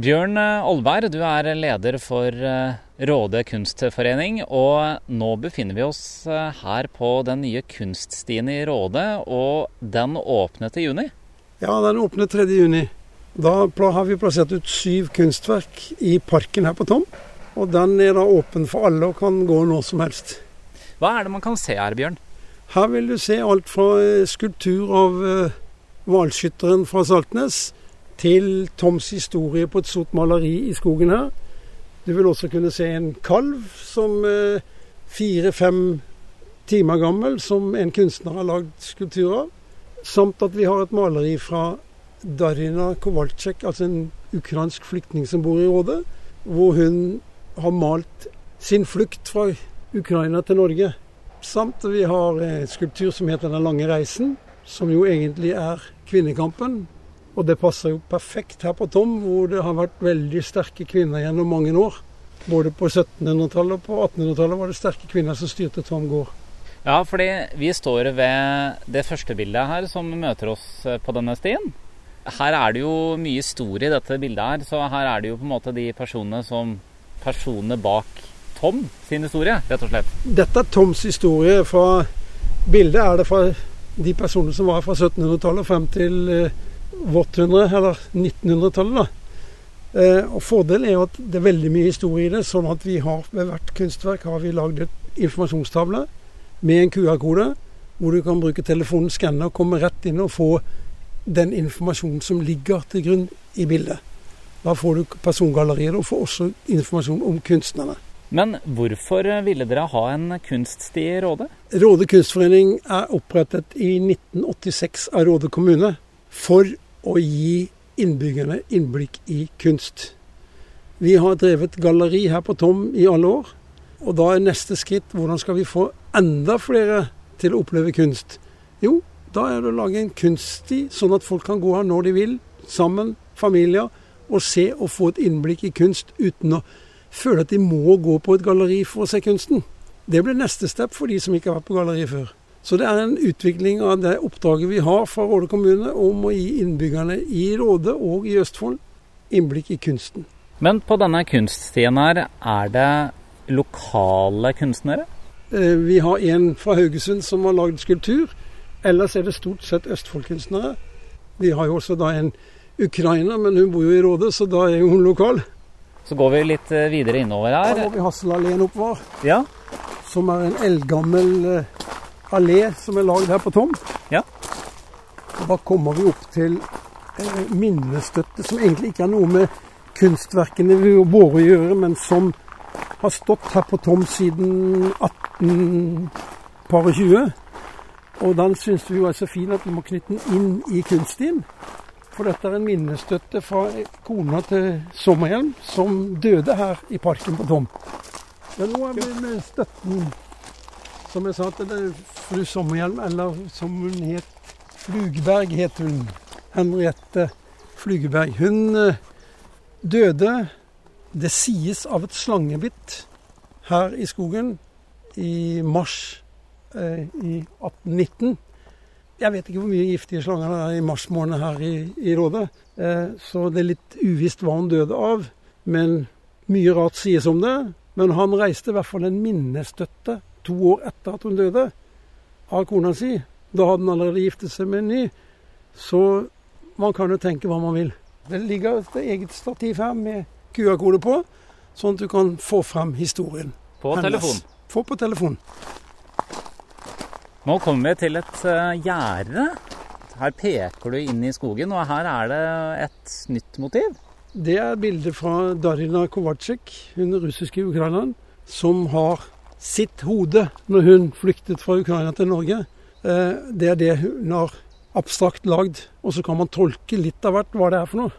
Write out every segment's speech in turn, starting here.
Bjørn Olberg, du er leder for eh, Råde kunstforening. Og nå befinner vi oss eh, her på den nye kunststien i Råde, og den åpnet i juni? Ja, den åpnet 3. juni. Da har vi plassert ut syv kunstverk i parken her på Tom. Og den er da åpen for alle og kan gå når som helst. Hva er det man kan se her, Bjørn? Her vil du se alt fra eh, skulptur av hvalskytteren fra Saltnes til Toms historie på et sort maleri i skogen her. Du vil også kunne se en kalv som eh, fire-fem timer gammel, som en kunstner har lagd skulptur av. Samt at vi har et maleri fra Darina Kowalczyk, altså en ukrainsk flyktning som bor i Råde, hvor hun har malt sin flukt fra Ukraina til Norge. Samt at vi har en skulptur som heter 'Den lange reisen', som jo egentlig er kvinnekampen. Og det passer jo perfekt her på Tom, hvor det har vært veldig sterke kvinner gjennom mange år. Både på 1700-tallet og på 1800-tallet var det sterke kvinner som styrte Tom gård. Ja, fordi vi står ved det første bildet her som møter oss eh, på denne stien. Her er det jo mye historie i dette bildet her, så her er det jo på en måte de personene som Personene bak Tom sin historie, rett og slett. Dette er Toms historie. Fra bildet er det fra de personene som var fra 1700-tallet frem til eh, vårt hundre, eller 1900-tallet. da. Eh, og Fordelen er jo at det er veldig mye historie i det. sånn at vi har ved hvert kunstverk har vi lagd et informasjonstavle med en QR-kode, hvor du kan bruke telefonen, skanne og komme rett inn og få den informasjonen som ligger til grunn i bildet. Da får du persongalleriet og får også informasjon om kunstnerne. Men hvorfor ville dere ha en kunststi i Råde? Råde kunstforening er opprettet i 1986 av Råde kommune for å gi innbyggerne innblikk i kunst. Vi har drevet galleri her på Tom i alle år. Og da er neste skritt hvordan skal vi få enda flere til å oppleve kunst? Jo, da er det å lage en kunststi, sånn at folk kan gå her når de vil, sammen, familier, og se og få et innblikk i kunst uten å føle at de må gå på et galleri for å se kunsten. Det blir neste step for de som ikke har vært på galleri før. Så det er en utvikling av det oppdraget vi har fra Råde kommune om å gi innbyggerne i Råde og i Østfold innblikk i kunsten. Men på denne kunststien her, er det lokale kunstnere? Eh, vi har en fra Haugesund som har lagd skulptur. Ellers er det stort sett Østfold-kunstnere. Vi har jo også da en ukrainer, men hun bor jo i Råde, så da er hun lokal. Så går vi litt eh, videre innover her. Da går vi Hasselalleen oppover. Ja. Som er en eldgammel eh, allé som er lagd her på Tom. Ja. Og da kommer vi opp til eh, minnestøtte, som egentlig ikke har noe med kunstverkene våre å gjøre, men som har stått her på Tom siden 1820. Og den syns vi jo er så fin at vi må knytte den inn i kunststien. For dette er en minnestøtte fra kona til Sommerhjelm, som døde her i parken på Tom. Ja, nå er vi med støtten som jeg sa det, fru Sommerhjelm, eller som hun het Flugberg, het hun. Henriette Flugeberg. Hun eh, døde, det sies, av et slangebitt her i skogen i mars eh, i 1819. Jeg vet ikke hvor mye giftige slanger det er i mars måned her i, i Rådet, eh, så det er litt uvisst hva hun døde av. Men mye rart sies om det. Men han reiste i hvert fall en minnestøtte to år etter at hun døde, av kona si. Da hadde han allerede giftet seg med en ny. Så man kan jo tenke hva man vil. Det ligger et eget stativ her med QR-kode på, sånn at du kan få frem historien. På hennes. telefon? Få på telefon. Nå kommer vi til et uh, gjerde. Her peker du inn i skogen, og her er det et nytt motiv. Det er bildet fra Darina Kovacek, hun russiske ukraineren, som har sitt hode når hun flyktet fra Ukraina til Norge. Eh, det er det hun har abstrakt lagd. Og så kan man tolke litt av hvert hva det er for noe.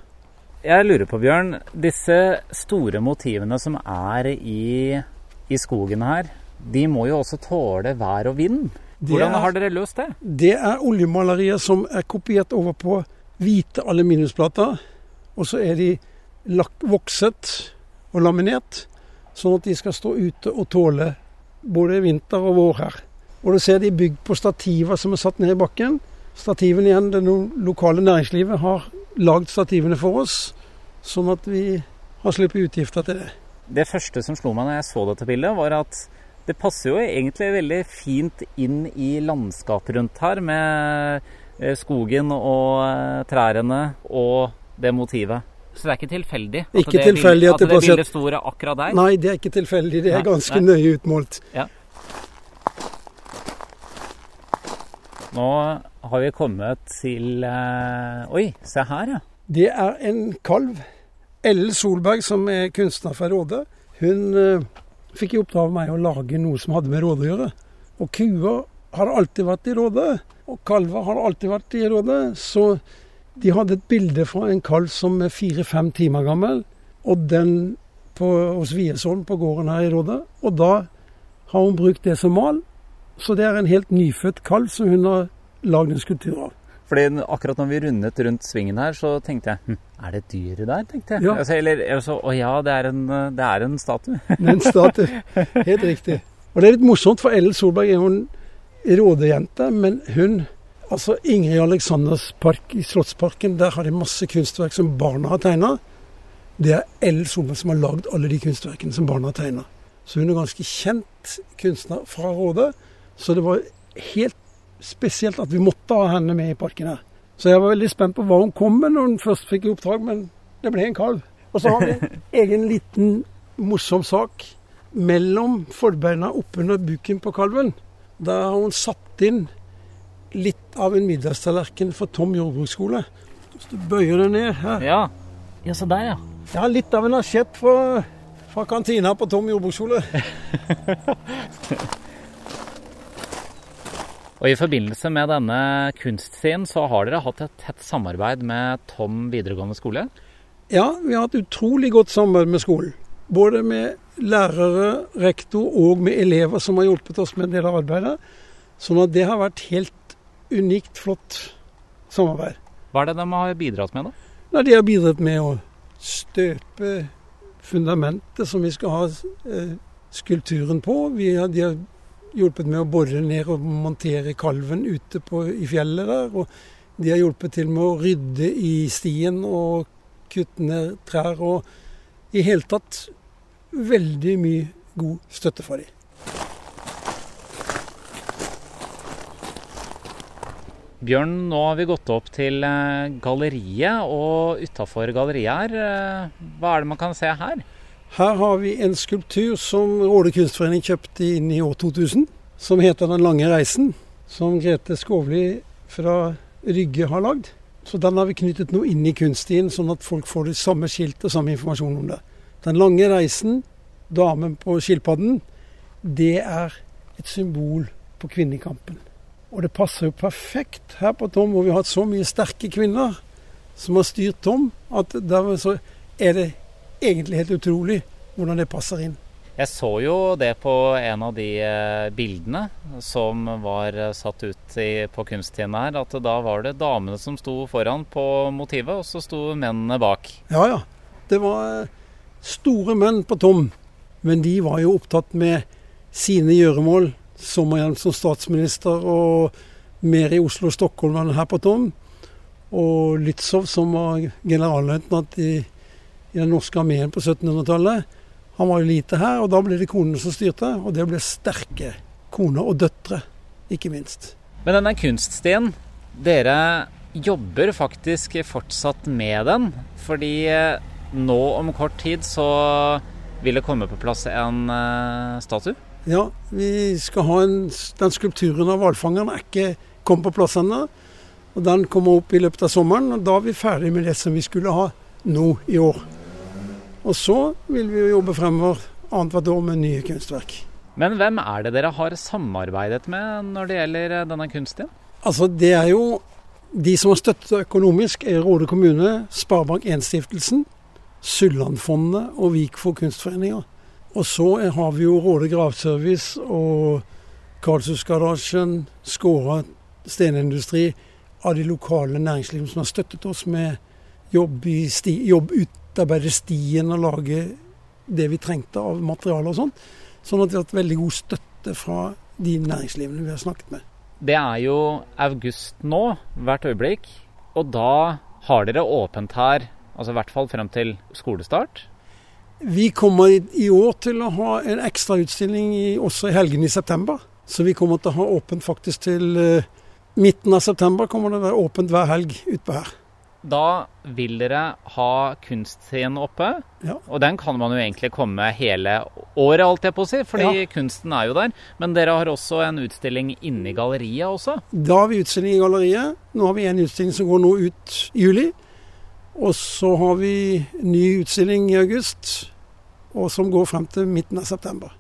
Jeg lurer på, Bjørn, disse store motivene som er i, i skogen her, de må jo også tåle vær og vind. Hvordan er, har dere løst det? Det er oljemalerier som er kopiert over på hvite aluminiumsplater. Og så er de vokset og laminert, sånn at de skal stå ute og tåle både vinter og vår her. Og du ser de bygd på stativer som er satt ned i bakken. Stativene igjen, Det lokale næringslivet har lagd stativene for oss. sånn at vi har sluppet utgifter til det. Det første som slo meg når jeg så dette bildet, var at det passer jo egentlig veldig fint inn i landskapet rundt her, med eh, skogen og eh, trærne og det motivet. Så det er ikke tilfeldig at Ikke det, tilfeldig at det at det bildet står akkurat der? Nei, det er ikke tilfeldig. Det er Nei, ganske nei. nøye utmålt. Nå har vi kommet til eh, Oi, se her, ja. Det er en kalv. Ellen Solberg, som er kunstner fra Råde, hun eh, fikk i oppdrag av meg å lage noe som hadde med Råde å gjøre. Og kuer har alltid vært i Råde, og kalver har alltid vært i Råde. Så de hadde et bilde fra en kalv som er fire-fem timer gammel, og den på, hos Wiersholm på gården her i Råde. Og da har hun brukt det som mal. Så det er en helt nyfødt kalv som hun har lagd en skulptur av. Fordi akkurat når vi rundet rundt svingen her, så tenkte jeg hm, er det dyret der? tenkte jeg. Ja. Altså, eller altså, å ja, det er en, det er en statue. Men statue. Helt riktig. Og det er litt morsomt, for Ellen Solberg er en rådejente, men hun Altså Ingrid Alexanders park i Slottsparken, der har de masse kunstverk som barna har tegna. Det er Ellen Solberg som har lagd alle de kunstverkene som barna har tegna. Så hun er ganske kjent kunstner fra Råde. Så det var helt spesielt at vi måtte ha henne med i parken her. Så jeg var veldig spent på hva hun kom med når hun først fikk i oppdrag, men det ble en kalv. Og så har vi en egen liten morsom sak. Mellom forbeina oppunder buken på kalven, der har hun satt inn litt av en middagstallerken for Tom jordbruksskole. Hvis du bøyer deg ned her Ja. ja, så der, ja. Ja, litt av en asjett fra, fra kantina på Tom jordbruksskole. Og i forbindelse med denne kunstscenen så har dere hatt et tett samarbeid med Tom videregående skole. Ja, vi har hatt utrolig godt samarbeid med skolen. Både med lærere, rektor og med elever som har hjulpet oss med en del av arbeidet. Sånn at det har vært helt unikt flott samarbeid. Hva er det de har bidratt med, da? Nei, de har bidratt med å støpe fundamentet som vi skal ha eh, skulpturen på. Vi har, de har hjulpet med å bore ned og montere kalven ute på, i fjellet der. Og de har hjulpet til med å rydde i stien og kutte ned trær. Og i hele tatt veldig mye god støtte fra dem. Bjørn, nå har vi gått opp til eh, galleriet, og utafor galleriet her, eh, hva er det man kan se her? Her har vi en skulptur som Råde kunstforening kjøpte inn i år 2000, som heter 'Den lange reisen', som Grete Skovli fra Rygge har lagd. Så den har vi knyttet nå inn i kunststien, sånn at folk får det samme skilt og samme informasjon om det. 'Den lange reisen', damen på skilpadden, det er et symbol på kvinnekampen. Og det passer jo perfekt her på Tom, hvor vi har hatt så mye sterke kvinner som har styrt Tom, at dermed så er det egentlig helt utrolig hvordan det passer inn. Jeg så jo det på en av de eh, bildene som var eh, satt ut i, på kunststien her, at da var det damene som sto foran på motivet, og så sto mennene bak. Ja, ja. Det var eh, store menn på Tom, men de var jo opptatt med sine gjøremål. Sommerhjelm som statsminister og mer i Oslo og Stockholm enn her på Tom. Og Lützow, som var generalløytnant i, i den norske armeen på 1700-tallet. Han var jo lite her, og da ble det konene som styrte. Og det ble sterke koner og døtre, ikke minst. Men denne kunststien, dere jobber faktisk fortsatt med den. Fordi eh, nå om kort tid så vil det komme på plass en eh, statue. Ja, vi skal ha en, den skulpturen av hvalfangeren er ikke kommet på plass ennå. Og Den kommer opp i løpet av sommeren, og da er vi ferdig med det som vi skulle ha nå i år. Og så vil vi jo jobbe fremover annethvert år med nye kunstverk. Men hvem er det dere har samarbeidet med når det gjelder eh, denne kunsten? Altså, det er jo De som har støttet økonomisk, er Råde kommune, Sparebank1-stiftelsen, Sullandfondet og Vikfor kunstforeninger. Og så har vi jo Råde gravservice og Karlshusgarasjen, Skåra stenindustri av de lokale næringslivene som har støttet oss med jobb, i sti, jobb utarbeide stien og lage det vi trengte av materiale og sånn. Sånn at vi har hatt veldig god støtte fra de næringslivene vi har snakket med. Det er jo august nå, hvert øyeblikk. Og da har dere åpent her Altså i hvert fall frem til skolestart. Vi kommer i år til å ha en ekstra utstilling også i helgen i september. Så vi kommer til å ha åpent faktisk til uh, midten av september. kommer det å være åpent hver helg utpå her. Da vil dere ha kunstscenen oppe. Ja. Og den kan man jo egentlig komme hele året, alt jeg på å si, fordi Ja. kunsten er jo der. Men dere har også en utstilling inne i galleriet også. Da har vi utstilling i galleriet. Nå har vi en utstilling som går nå ut i juli. Og så har vi ny utstilling i august, og som går frem til midten av september.